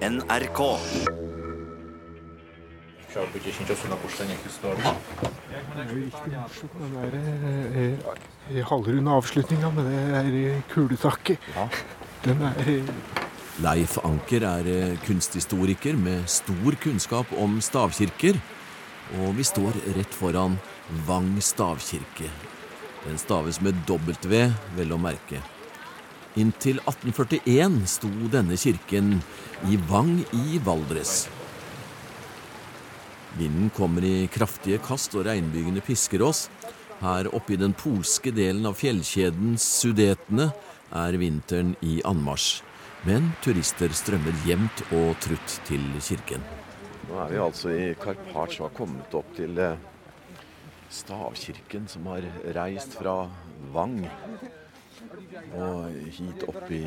NRK. Chciałby 10 osób na puszczenie historii. Det er jo riktig den der eh, halvrunde avslutninga med det der eh, kuletaket. Den er eh, Leif Anker er eh, kunsthistoriker med stor kunnskap om stavkirker. Og vi står rett foran Vang stavkirke. Den staves med W, vel å merke. Inntil 1841 sto denne kirken i Vang i Valdres. Vinden kommer i kraftige kast, og regnbygene pisker oss. Her oppe i den polske delen av fjellkjeden Sudetene er vinteren i anmarsj. Men turister strømmer jevnt og trutt til kirken. Nå er vi altså i Karpatsj og har kommet opp til eh, stavkirken som har reist fra Vang og hit opp i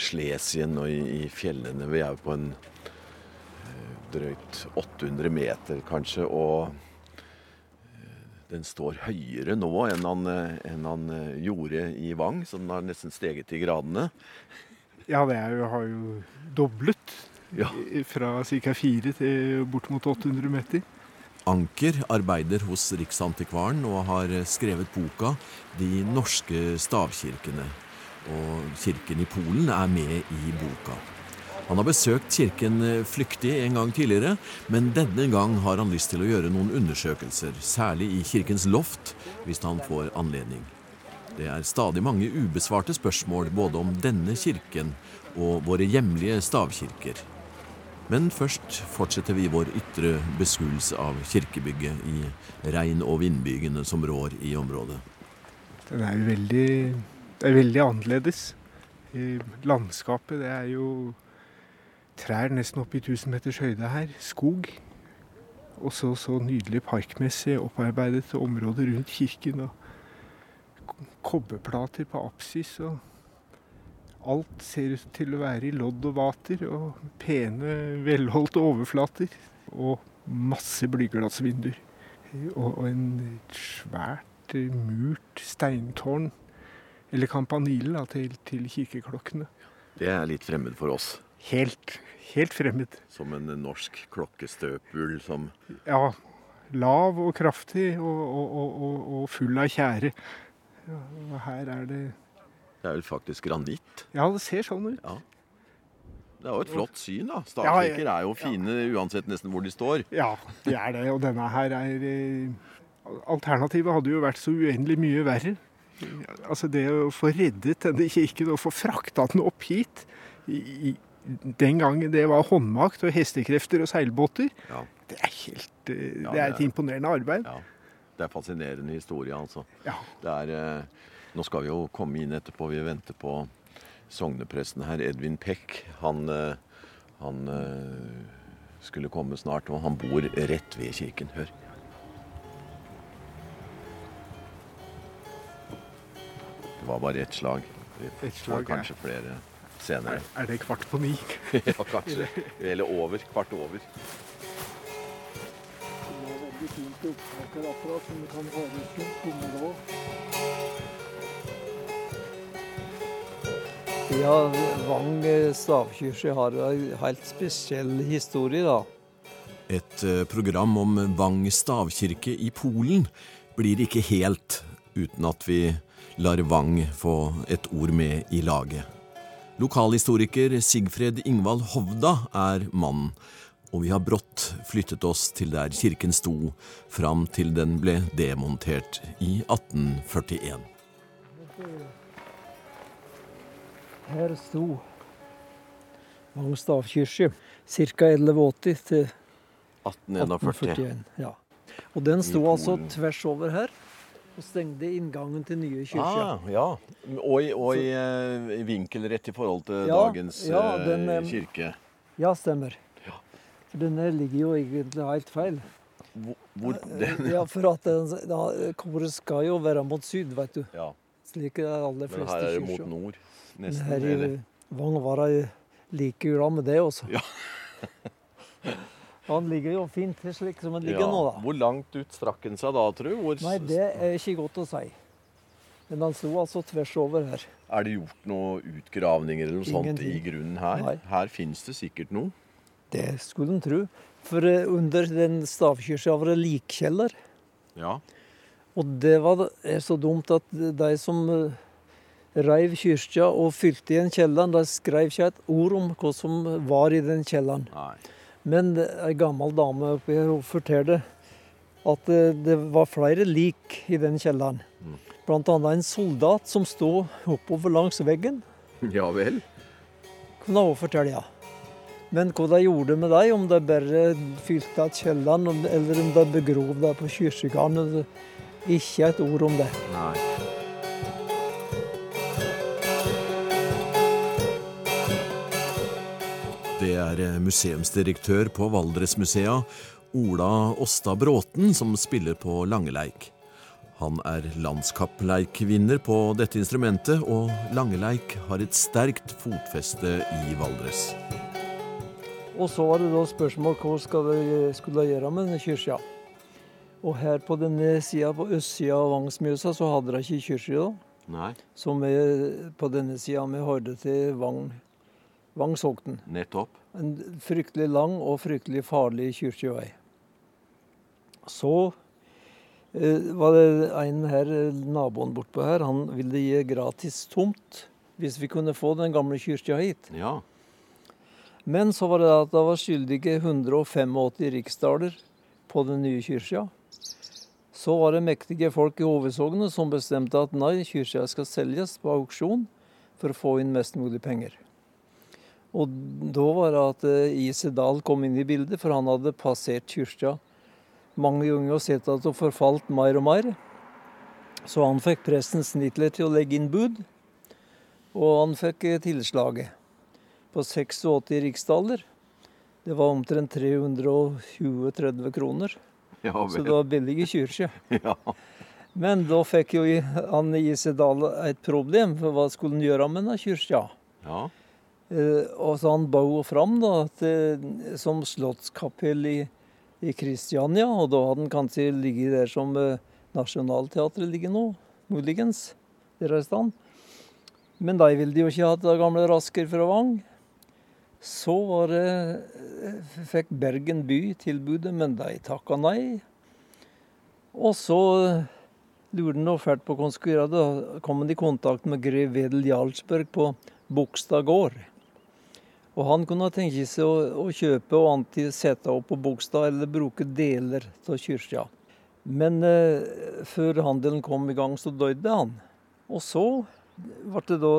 Slesien og i, i fjellene. Vi er på en eh, drøyt 800 meter kanskje, og eh, den står høyere nå enn han, eh, enn han gjorde i Vang, så den har nesten steget i gradene. Ja, det er jo, har jo doblet. Ja. Fra ca. 4 til bort mot 800 meter. Anker arbeider hos Riksantikvaren og har skrevet boka 'De norske stavkirkene'. Og kirken i Polen er med i boka. Han har besøkt kirken flyktig en gang tidligere, men denne gang har han lyst til å gjøre noen undersøkelser, særlig i kirkens loft, hvis han får anledning. Det er stadig mange ubesvarte spørsmål både om denne kirken og våre hjemlige stavkirker. Men først fortsetter vi vår ytre beskuelse av kirkebygget i regn- og vindbygene som rår i området. Den er jo veldig, det er veldig annerledes. Landskapet, det er jo trær nesten opp i 1000 meters høyde her. Skog. Og så så nydelig parkmessig opparbeidet område rundt kirken. Og kobberplater på apsis. og Alt ser ut til å være i lodd og vater, og pene, velholdte overflater. Og masse blyglassvinduer. Og, en svært murt steintårn, eller kampanile, da, til, til kirkeklokkene. Det er litt fremmed for oss. Helt, helt fremmed. Som en norsk klokkestøpul som Ja, lav og kraftig og, og, og, og, full av tjære. Ja, og her er det Det er vel faktisk granitt. Ja, det ser sånn ut. Det er jo et flott syn, da. Ja, Stavkirker ja, er jo fine uansett nesten hvor de står. Ja, det er det. Og denne her er eh, Alternativet hadde jo vært så uendelig mye verre. Altså det å få reddet denne kirken og få frakta den opp hit i, Den gangen det var håndmakt og hestekrefter og seilbåter. Ja. Det er helt det, Ja, Det er et er- imponerende arbeid. Ja. Det er fascinerende historie, altså. Er, eh, nå skal vi jo komme inn etterpå. Vi venter på sognepresten her, Edvin Peck. Han, eh, han eh, skulle komme snart, og han bor rett ved kirken. Hør. Var bare ett slag. Vi Ett får slag, ja. kanskje flere senere. Er, er det kvart på ni? ja, kanskje. Eller over. Kvart over. veldig fint opptakerapparat som du kan ha ut tommel. Ja, Vang eh, stavkirke har en helt spesiell historie, da. Et eh, program om Vang stavkirke i Polen blir ikke helt uten at vi lar Vang få et ord med i laget. Lokalhistoriker Sigfred Ingvald Hovda er mannen, og vi har brått flyttet oss til der kirken sto fram til den ble demontert i 1841. Her sto Vang stavkirke ca. 1180 til 1841. 1841. Ja. Og den sto altså tvers over her og stengte inngangen til nye kirke. Ah, ja. Og, i, og i eh, vinkelrett i forhold til Ja, dagens ja, eh, den, eh, kirke. Ja, stemmer. Ja. For denne ligger jo egentlig helt feil. Hvor, hvor den, Ja, for at den, da, koret skal jo være mot syd, vet du. ja, Slik er de aller men fleste her er det mot kirker. nord, Men nesten. her i Vangvara liker jo med det også. Ja. Han ligger jo fint slik som han ligger Ja. nå, da. Hvor langt ut strakk han seg da, tror du? Hvor, Nei, det er ikke godt å si. Men han sto altså tvers over her. Er det gjort noen utgravninger eller noe sånt i grunnen her? Nei. Her finnes det sikkert noe. Det skulle en tro. For eh, under den stavkirka var det likkjeller. Ja. Og det var er så dumt at de som eh, reiv kirka og fylte igjen kjelleren, de skrev ikke et ord om hva som var i den kjelleren. Nei. Men ei gammel dame oppi her fortalte at eh, det var flere lik i den kjelleren. Blant annet en soldat som sto oppover langs veggen. Ja vel. Kunne hun fortelle, ja. Men hva de gjorde med dem, om de bare fylte igjen kjelleren, eller om de begrov dem på kirkegården, ikke et ord om det. Nei. Det er eh, museumsdirektør på Valdresmusea, Ola Åsta Bråten, som spiller på langeleik. Han er landskappleikvinner på dette instrumentet, og langeleik har et sterkt fotfeste i Valdres. Og så var det da spørsmål hva skal de, skulle gjøre med denne kyrkja. Og her på denne sida, på østsida av Vangsmjøsa, så hadde de ikke kyrkje da. Nei. Så vi på denne sida, vi hørte til Vang, Vangsokten. Nettopp. En fryktelig lang og fryktelig farlig kyrkjevei. Så eh, var det en her, eh, naboen bortpå her, han ville gi gratis tomt hvis vi kunne få den gamle kyrkja hit. Ja. Men så var det at det var skyldige 185 riksdaler på den nye kyrkja. Så var det mektige folk i hovedsognet som bestemte at nei, kyrkja skal selges på auksjon for å få inn mest mulig penger. Og da var det at Isedal Dahl kom inn i bildet, for han hadde passert kyrkja mange ganger og sett at det forfalt mer og mer. Så han fikk presten Snitler til å legge inn bud, og han fikk eh, tilslaget på 86 riksdaler. Det var omtrent 320-30 kroner, Ja så det var billige i Ja. Men da fikk jo han Isedal et problem, for hva skulle han gjøre med denne kyrkja? ja. Eh, og så han ba henne fram da, til, som slottskapell i, i Kristiania, og da hadde han kanskje ligget der som eh, Nationaltheatret ligger nå, muligens, der er stand. Men de ville jo ikke ha det gamle Rasker fra Vang. Så det, eh, fikk Bergen by tilbudet, men de takka nei. Og så eh, lurte han fælt på hva han skulle gjøre. Da kom han i kontakt med grev Wedel Jarlsberg på Bogstad gård. Og han kunne tenke seg å, å kjøpe og alltid sette opp på Bogstad eller bruke deler av kyrkja. Men eh, før handelen kom i gang, så døde han. Og så ble det da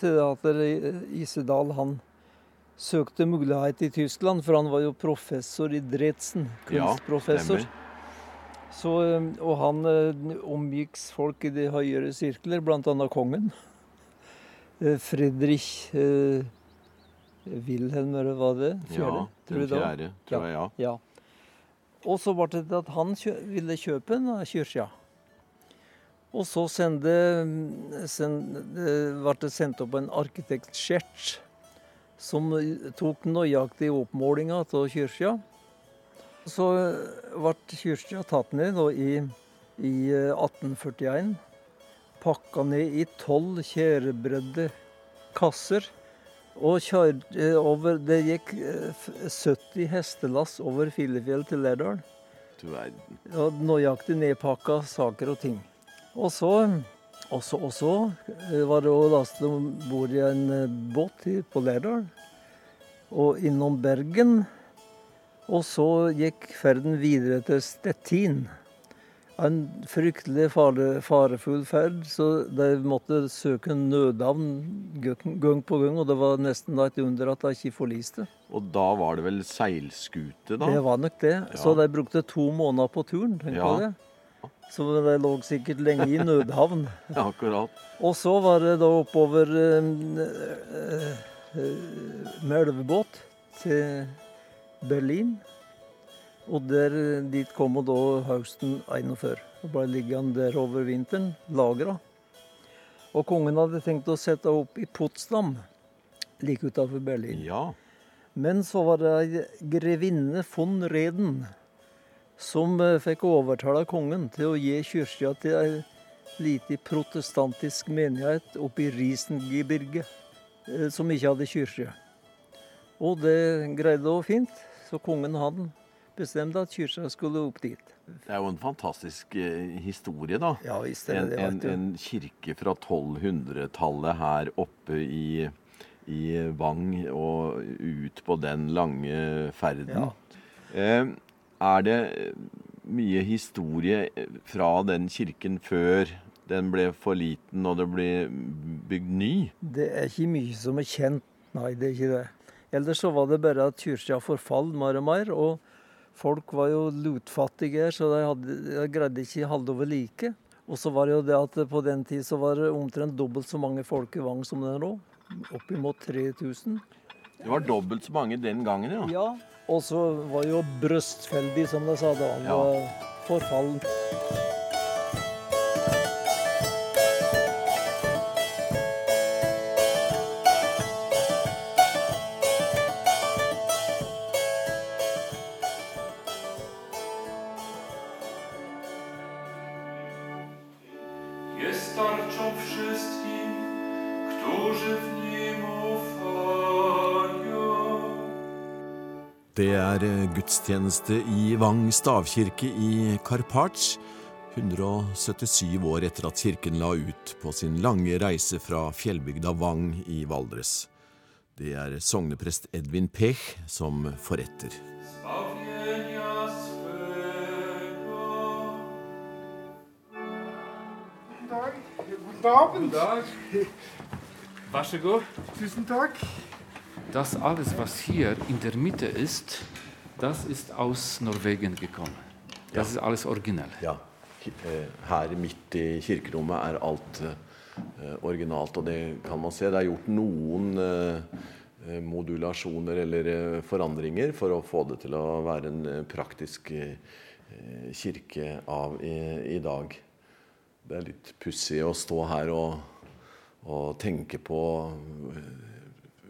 til at Isedal han søkte mulighet i Tyskland, for han var jo professor i Dretsen, Kunstprofessor. Ja, Så, eh, og han eh, omgikk folk i de høyere sirkler, bl.a. kongen. Fredrik eh, Wilhelm, eller hva det? Ja, tror den var. fjerde, tror jeg, ja. Ja. Og så ble det at han kjø ville kjøpe en av kyrkja. Og så sende, send, eh, ble det sendt opp en arkitektskjert som tok nøyaktig oppmålinga av kyrkja. Så ble kyrkja tatt ned da, i, i eh, 1841. Pakka ned i tolv tjærebredde kasser. Og kjør, eh, over, det gikk eh, 70 hestelass over Filefjell til Lærdal. Du verden. Og nøyaktig nedpakka saker og ting. Og så, og så, og så eh, var det å laste om bord i en eh, båt på Lærdal. Og innom Bergen. Og så gikk ferden videre til Stettin. En fryktelig fare, farefull ferd, så de måtte søke nødhavn gang på gang. Og det var nesten et under at de ikke forliste. Og da var det vel seilskute, da? Det var nok det. Så de brukte to måneder på turen. tenk Ja. på det. Så de lå sikkert lenge i nødhavn. ja, Akkurat. Og så var det da oppover eh, eh, eh, med elvebåt til Berlin. Og der, dit kom hun da høsten 41. Og ble liggende der over vinteren, lagra. Og kongen hadde tenkt å sette opp i Potsdam, like utenfor Berlin. Ja. Men så var det ei grevinne von Reden som eh, fikk overtale kongen til å gi kyrkja til ei lite protestantisk menighet oppe i Riesengebirge eh, som ikke hadde kirke. Og det greide hun fint, så kongen han bestemte at kyrkja skulle opp dit. Det er jo en fantastisk eh, historie, da. Ja visst er En, det det. en, en kirke fra 1200-tallet her oppe i, i Vang og ut på den lange ferden. Ja. Eh, er det mye historie fra den kirken før den ble for liten og det ble bygd ny? Det er ikke mye som er kjent, nei det er ikke det. Ellers så var det bare at kyrkja forfall mer og mer, og folk var jo lutfattige, så de, hadde, de greide ikke holde over like. Og så var det jo det at på den tid så var det omtrent dobbelt så mange folk i Vang som det er nå. Oppimot 3000. Det var dobbelt så mange den gangen, ja. Ja. Og så var jo brøstfeldig, som de sa da. Han Ja. var forfallen. Gudstjeneste i Vang stavkirke i Karpacz, 177 år etter at kirken la ut på sin lange reise fra fjellbygda Vang i Valdres. Det er sogneprest Edvin Pech som forretter. God dag. Vær så god. Tusen takk. das alles, was hier in der Mitte ist, das ist aus Norwegen gekommen. Das ist alles originell. Ja. Eh, Her midt i kirkerommet er alt uh, originalt, og det kan man se. Det er gjort noen eh, modulasjoner eller uh, forandringer for å få det til å være en praktisk kirke av i, i dag. Det er litt pussig å stå her og, og tenke på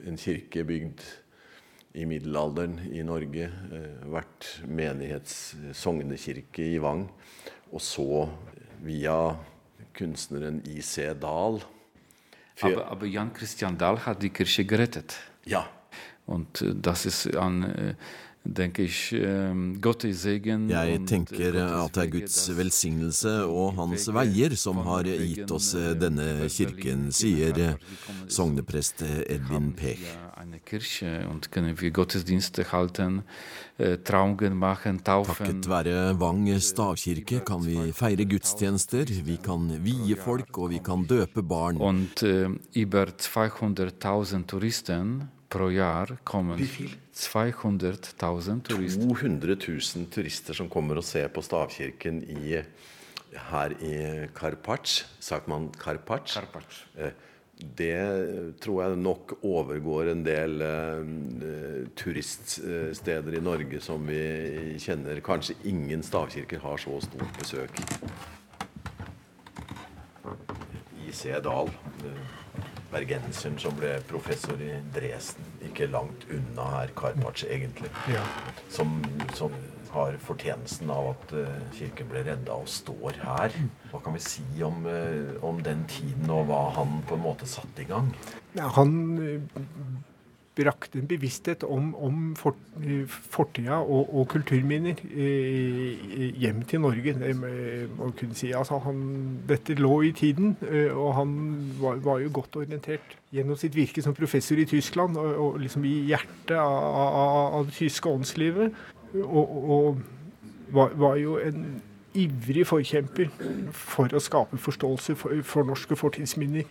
en kirke bygd i middelalderen i Norge. Eh, vært menighets-sognekirke i Vang. Og så via kunstneren I.C. Dahl. Aber, aber Jan Christian Dahl hat die Kirche gerettet. Ja. Und äh, das ist an, Segen. Jeg tenker at det er Guds velsignelse og hans veier som har gitt oss äh, denne kirken, sier ist. sogneprest Edvin Pech. Takket være Vang stavkirke kan vi feire gudstjenester, vi kan vie folk og vi kan døpe barn. Und über 200.000 Touristen pro Jahr kommen. Wie viel? 200.000 Touristen. 200 000 turister som kommer og ser på stavkirken i, her i Karpac. Sagt man Karpac. Karpacz. Eh, Det tror jeg nok overgår en del uh, turiststeder i Norge som vi kjenner. Kanskje ingen stavkirker har så stort besøk. I Sedal. eh, bergenseren som ble professor i Dresden, ikke langt unna her, Karpac egentlig Ja. som, som har fortjenesten av at eh, kirken ble redda og står her. Hva kan vi si om, eh, om den tiden og hva han på en måte satte i gang? Ja, Han eh, brakte en bevissthet om, om eh, fortida og, og kulturminner eh, hjem til Norge. Det må kunne si. Altså, han, dette lå i tiden, eh, og han var, var jo godt orientert gjennom sitt virke som professor i Tyskland, og, og liksom i hjertet av, av, av det tyske åndslivet. Og, og var, var jo en ivrig forkjemper for å skape forståelse for, for norske fortidsminner.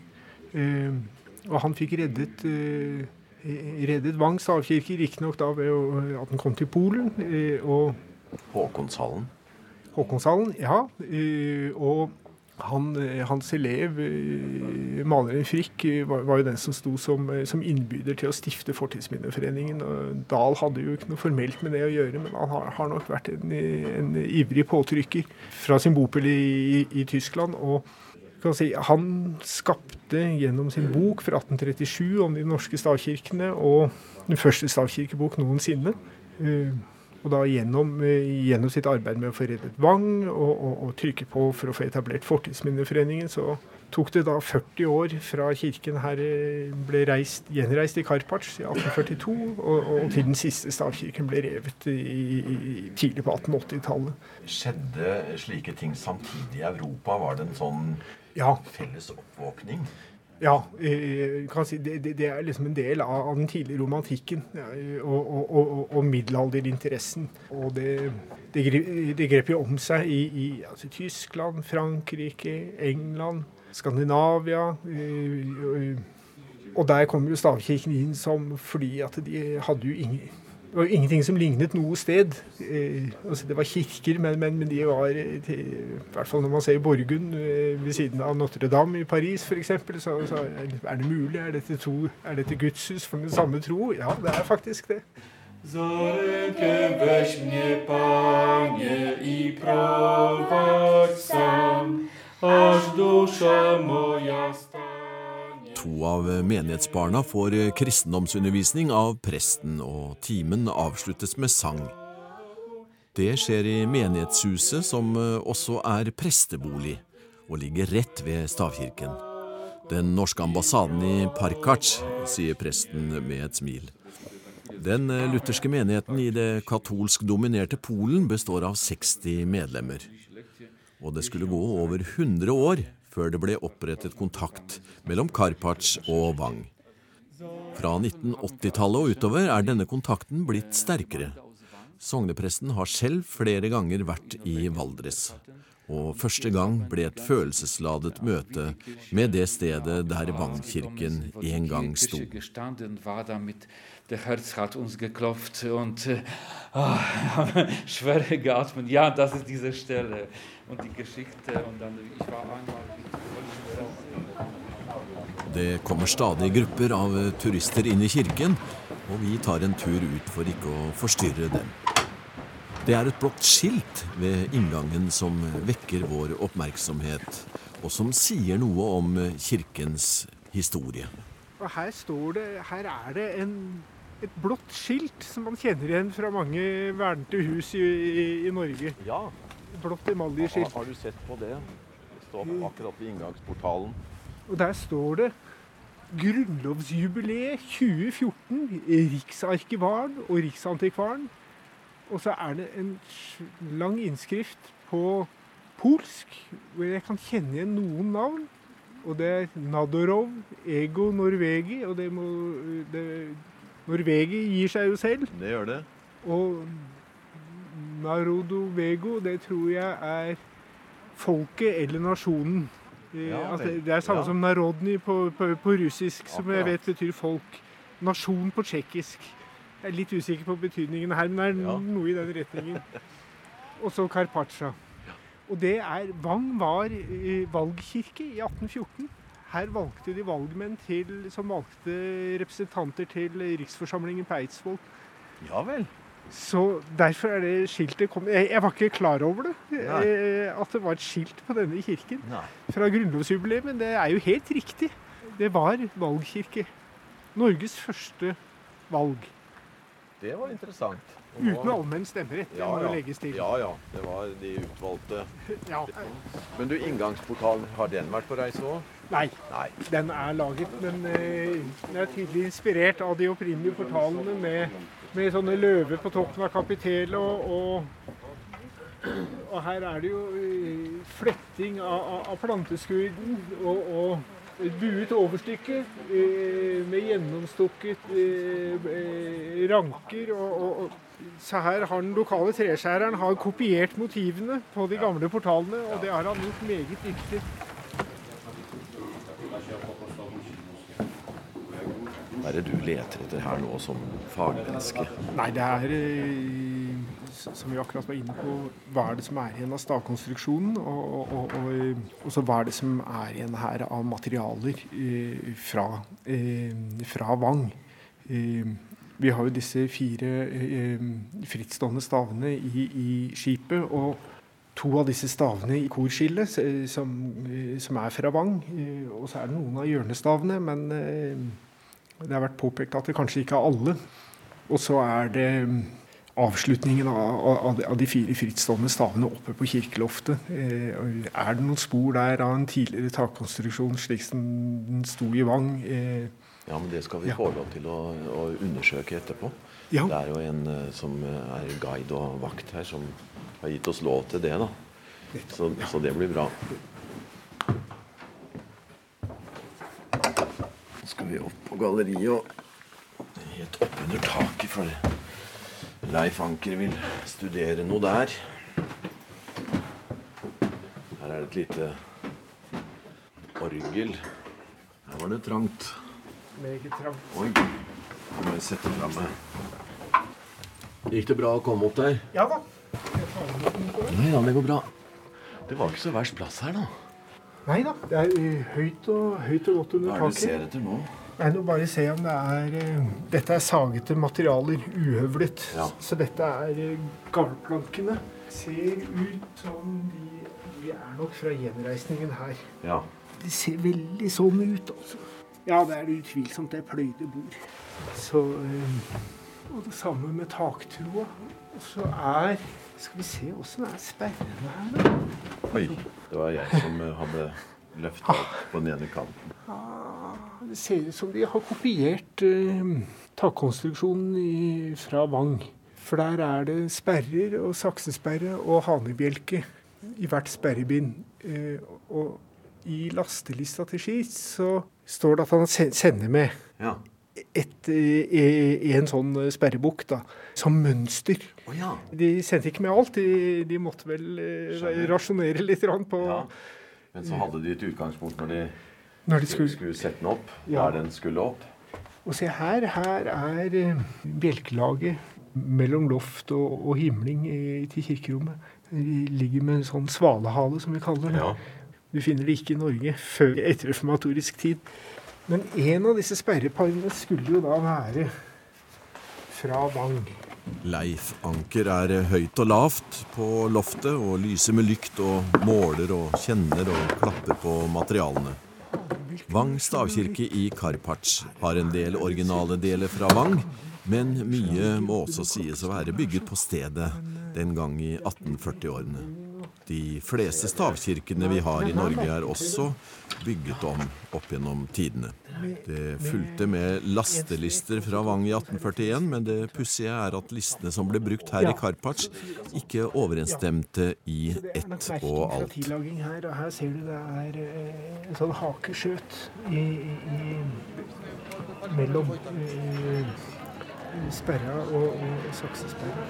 Eh, og han fikk reddet, eh, reddet Vang stavkirke, riktignok da ved at han kom til Polen. Eh, og Håkonshallen. Håkonshallen, ja. Eh, og han, eh, hans elev, maleren Frikk, var, var jo den som sto som, som innbyder til å stifte Fortidsminneforeningen. Og Dahl hadde jo ikke noe formelt med det å gjøre, men han har, har nok vært en, en ivrig påtrykker fra sin bopel i, i, Tyskland. og si, Han skapte gjennom sin bok fra 1837 om de norske stavkirkene, og den første stavkirkebok noensinne, eh, Og da gjennom, eh, gjennom sitt arbeid med å få reddet Vang og, og, og trykke på for å få etablert Fortidsminneforeningen, så tok det da 40 år fra kirken her eh, ble reist, gjenreist i Karpats i 1842, og, og til den siste stavkirken ble revet i, i, tidlig på 1880-tallet. Skjedde slike ting samtidig i Europa? Var det en sånn Ja, felles oppvåkning? Ja, kan si, det, det, er liksom en del av, den tidlige romantikken og, og, og, og middelalderinteressen. Og det, det, det grep jo om seg i, i altså, Tyskland, Frankrike, England, Skandinavia. og- der kom jo stavkirken inn som fordi at de hadde jo ingen det var jo ingenting som lignet noe sted. Eh, altså det var kirker, men, men, men de var eh, I hvert fall når man ser Borgund eh, ved siden av Notre-Dame i Paris f.eks., så, så er det- mulig? Er dette, tro, er dette gudshus for den samme tro? Ja, det er faktisk det. Rękę weź mnie, Panie, i prowadź sam, aż dusza moja stanie. To av menighetsbarna får kristendomsundervisning av presten, og timen avsluttes med sang. Det skjer i menighetshuset, som også er prestebolig, og ligger rett ved stavkirken. Den norske ambassaden i Parkac, sier presten med et smil. Den lutherske menigheten i det katolsk dominerte Polen består av 60 medlemmer. Og det skulle gå over 100 år før det ble opprettet kontakt mellom Karpac og Wang. Fra 1980-tallet og utover er denne kontakten blitt sterkere. Sognepresten har selv flere ganger vært i Valdres. Og første gang ble et følelsesladet møte med det stedet der Wang-kirken en gang sto. Der Herz hat uns geklopft und äh, oh, schwer geatmet. Ja, das ist diese Stelle und die Geschichte. Und dann, ich war einmal Det kommer stadig grupper av turister inn i kirken, og vi tar en tur ut for ikke å forstyrre dem. Det er et blått skilt ved inngangen som vekker vår oppmerksomhet, og som sier noe om kirkens historie. Og her står det Her er det en, et blått skilt som man kjenner igjen fra mange vernede hus i, i, i Norge. Ja. Blått emaljeskilt. Har du sett på det? Det står akkurat ved inngangsportalen. Og der står det Grunnlovsjubileet 2014, Riksarkivaren og Riksantikvaren. Og så er det en lang innskrift på polsk, hvor jeg kan kjenne igjen noen navn. Og det er Nadorov, Ego Norvegi, og det må det, Norvegi gir seg jo selv. Det gjør det. Og Narodovego, det tror jeg er folket eller nasjonen. Eh, Ja, altså, det er samme Ja. som narodni på, på, på russisk, som jeg vet betyr folk. Nasjon på tsjekkisk. Jeg er litt usikker på betydningen her, men det er Ja. noe i den retningen. Og så Karpatsja. Og det er Vang var valgkirke i 1814. Her valgte de valgmenn til, som valgte representanter til riksforsamlingen på Eidsvoll. Ja vel. Så derfor er det skiltet kommet jeg, jeg var ikke klar over det, eh, at det var et skilt på denne kirken Nei. fra grunnlovsjubileet, men det er jo helt riktig. Det var valgkirke. Norges første valg. Det var interessant. Og Uten allmenn stemmerett, det Ja, må ja. legges til. Ja ja, det var de utvalgte. Ja. Men du, inngangsportalen, har den vært på reise òg? Nei, Nei. den er laget, men eh, den er tydelig inspirert av de opprinnelige portalene med, med sånne løver på toppen av kapitelet. Og, og, og her er det jo eh, fletting av, av, planteskuden og, og et buet overstykke eh, med gjennomstukket ranker. Og, og, så her har den lokale treskjæreren har kopiert motivene på de gamle portalene, og det har han gjort meget dyktig. Hva er det du leter etter her nå som fagmenneske? Nei, det er eh, som vi akkurat var inne på, hva er det som er igjen av stavkonstruksjonen? Og, og, og, og, eh, så hva er det som er igjen her av materialer eh, fra, eh, fra Vang? Eh, vi har jo disse fire eh, frittstående stavene i, i skipet. og To av disse stavene i korskillet som, som er fra Vang. Og så er det noen av hjørnestavene, men det har vært påpekt at det kanskje ikke er alle. Og så er det mm, avslutningen av, av, av de fire frittstående stavene oppe på kirkeloftet. Eh, er det noen spor der av en tidligere takkonstruksjon slik som den sto i Vang? Eh, Ja, men det skal vi Ja. få lov til å, å undersøke etterpå. Ja. Det er jo en eh, som er guide og vakt her, som har gitt oss lov til det, da. Så, så det blir bra. Skal vi opp på galleriet og helt oppunder taket, for Leif Anker vil studere noe der. Her er det et lite orgel. Her var det trangt. Meget trangt. Oi, nå må jeg sette fra meg. Gikk det bra å komme opp der? Ja da. Nei da, det går bra. Det var ikke så verst plass her, da. Nei da. Det er eh, høyt og, høyt og godt Hva under er det du taket. ser etter nå? Nei, nå bare se om det er eh, Dette er sagete materialer, uhøvlet. Ja. Så dette er uh, gavlplankene. Ser ut som de, de er nok fra gjenreisningen her. Ja. Det ser veldig sånn ut, altså. Ja, det er det utvilsomt. Det er pløyde bord. Så eh, Og det samme med taktroa. Og så er Skal vi se åssen er sperrene her, da? Oi. Det var jeg som eh, hadde løfta opp på den ene kanten. Ah, Det ser ut som de har kopiert eh, takkonstruksjonen fra Vang. For der er det sperrer og saksesperre og hanebjelke i hvert sperrebind. Eh, og i lastelista til Ski så står det at han sender med Ja. Et, eh, en sånn sperrebukk da, som mønster. Oh, ja. De sendte ikke med alt. De, de måtte vel eh, rasjonere litt på ja. Men så hadde de et utgangspunkt når de når de skulle, skulle sette den opp. Ja. Der den skulle opp. Og se her, her er eh, bjelkelaget mellom loft og, og himling i, til kirkerommet. De ligger med en sånn svalehale, som vi kaller det. Ja. Du finner det ikke i Norge før etterreformatorisk tid. Men en av disse sperreparene skulle jo da være fra Vang. Leif Anker er høyt og lavt på loftet og lyser med lykt og måler og kjenner og klapper på materialene. Vang stavkirke i Karpac har en del originale deler fra Vang, men mye må også sies å være bygget på stedet den gang i 1840-årene. De fleste stavkirkene vi har i Norge er også bygget om opp gjennom tidene. Det fulgte med lastelister fra Vang i 1841, men det pussige er at listene som ble brukt her i Karpac, ikke overensstemte i ett og alt. her, ser du det er eh, en sånn hakeskjøt mellom eh, sperra og, og saksesperra.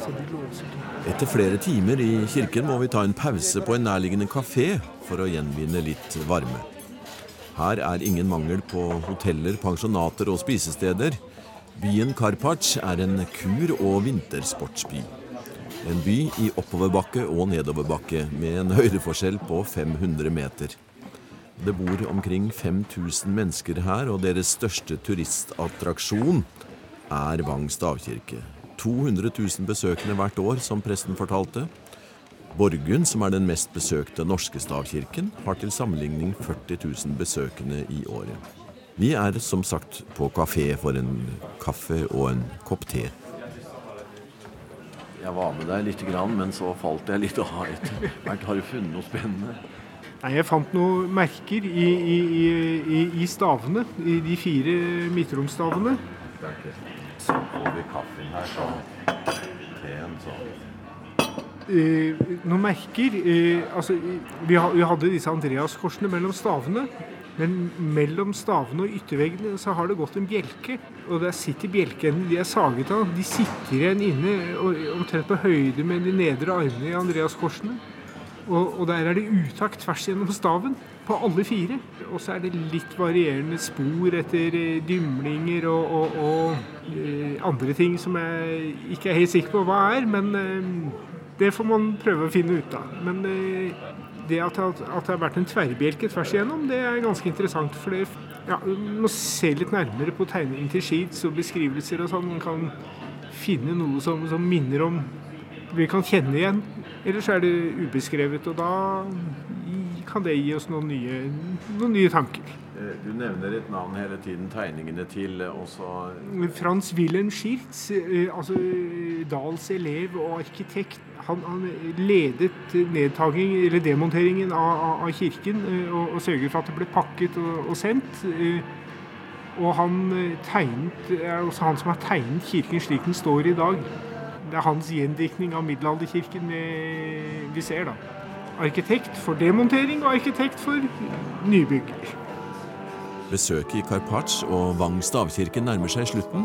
Så de låser til. Etter flere timer i kirken må vi ta en pause på en nærliggende kafé for å gjenvinne litt varme. Her er ingen mangel på hoteller, pensjonater og spisesteder. Byen Karpac er en kur- og vintersportsby. En by i oppoverbakke og nedoverbakke med en høydeforskjell på 500 meter. Det bor omkring 5000 mennesker her, og deres største turistattraksjon er Vang stavkirke. 200 000 besøkende hvert år, som presten fortalte. Borgund, som er den mest besøkte norske stavkirken, har til sammenligning 40 000 besøkende i året. Vi er som sagt på kafé for en kaffe og en kopp te. Jeg var med deg lite grann, men så falt jeg litt av etter hvert. Har du funnet noe spennende? Nei, jeg fant noen merker i, i, i, i stavene, i de fire midtromsstavene. Så får kaffen her, så teen, så Eh, noen merker eh, Altså, vi, hadde disse Andreas-korsene mellom stavene. Men mellom stavene og ytterveggene så har det gått en bjelke. Og der sitter bjelkeendene. De er saget av. De sitter igjen inne omtrent på høyde med de nedre armene i Andreas-korsene. Og, og der er det utakt tvers gjennom staven på alle fire. Og så er det litt varierende spor etter eh, dymlinger og, og, og eh, andre ting som jeg ikke er helt sikker på hva er. Men eh, det får man prøve å finne ut av. Men eh, det at, at, det har vært en tverrbjelke tvers igjennom, det er ganske interessant. For det, ja, man må se litt nærmere på tegningen til sheets og beskrivelser og sånn. Man kan finne noe som, som minner om vi kan kjenne igjen. Ellers er det ubeskrevet, og da kan det gi oss noen nye, noen nye tanker. Eh, Du nevner et navn hele tiden, tegningene til også Frans Wilhelm Schirtz, eh, altså Dahls elev og arkitekt, han, han ledet nedtaking, eller demonteringen av, av, kirken eh, og, og sørget for at det ble pakket og, og sendt. Eh, Og han eh, tegnet, er også han som har tegnet kirken slik den står i dag. Det er hans gjendiktning av middelalderkirken vi, vi ser, da. Arkitekt for demontering og arkitekt for nybygg. Besøket i Karpac og Vang stavkirke nærmer seg slutten.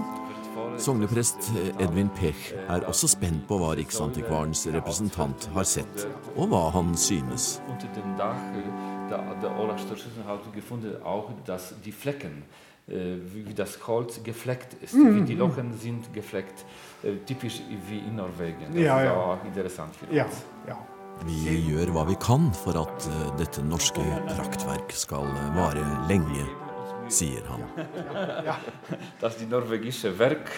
Sogneprest Edvin Pech er også spent på hva Riksantikvarens representant har sett, og hva han synes. Unter dem Dach äh, der, der Äh, wie das Holz gefleckt ist, wie die Lochen sind gefleckt, äh, typisch wie in Norwegen. Das Ja, ist ja. auch interessant für Ja, uns. ja. Vi gjør hva vi kan for at eh, dette norske praktverk skal eh, vare lenge, sier han. Dass die norwegische Werk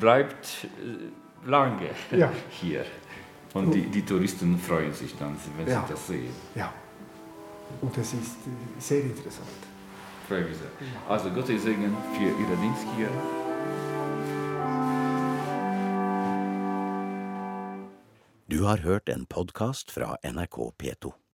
bleibt äh, lange Ja. hier. Und die, die Touristen freuen sich dann, wenn Ja. sie das sehen. ja. Und das ist sehr interessant. Mich. Also Gottes Segen für Ihren Dienst hier. Du har hørt en podkast fra NRK P2.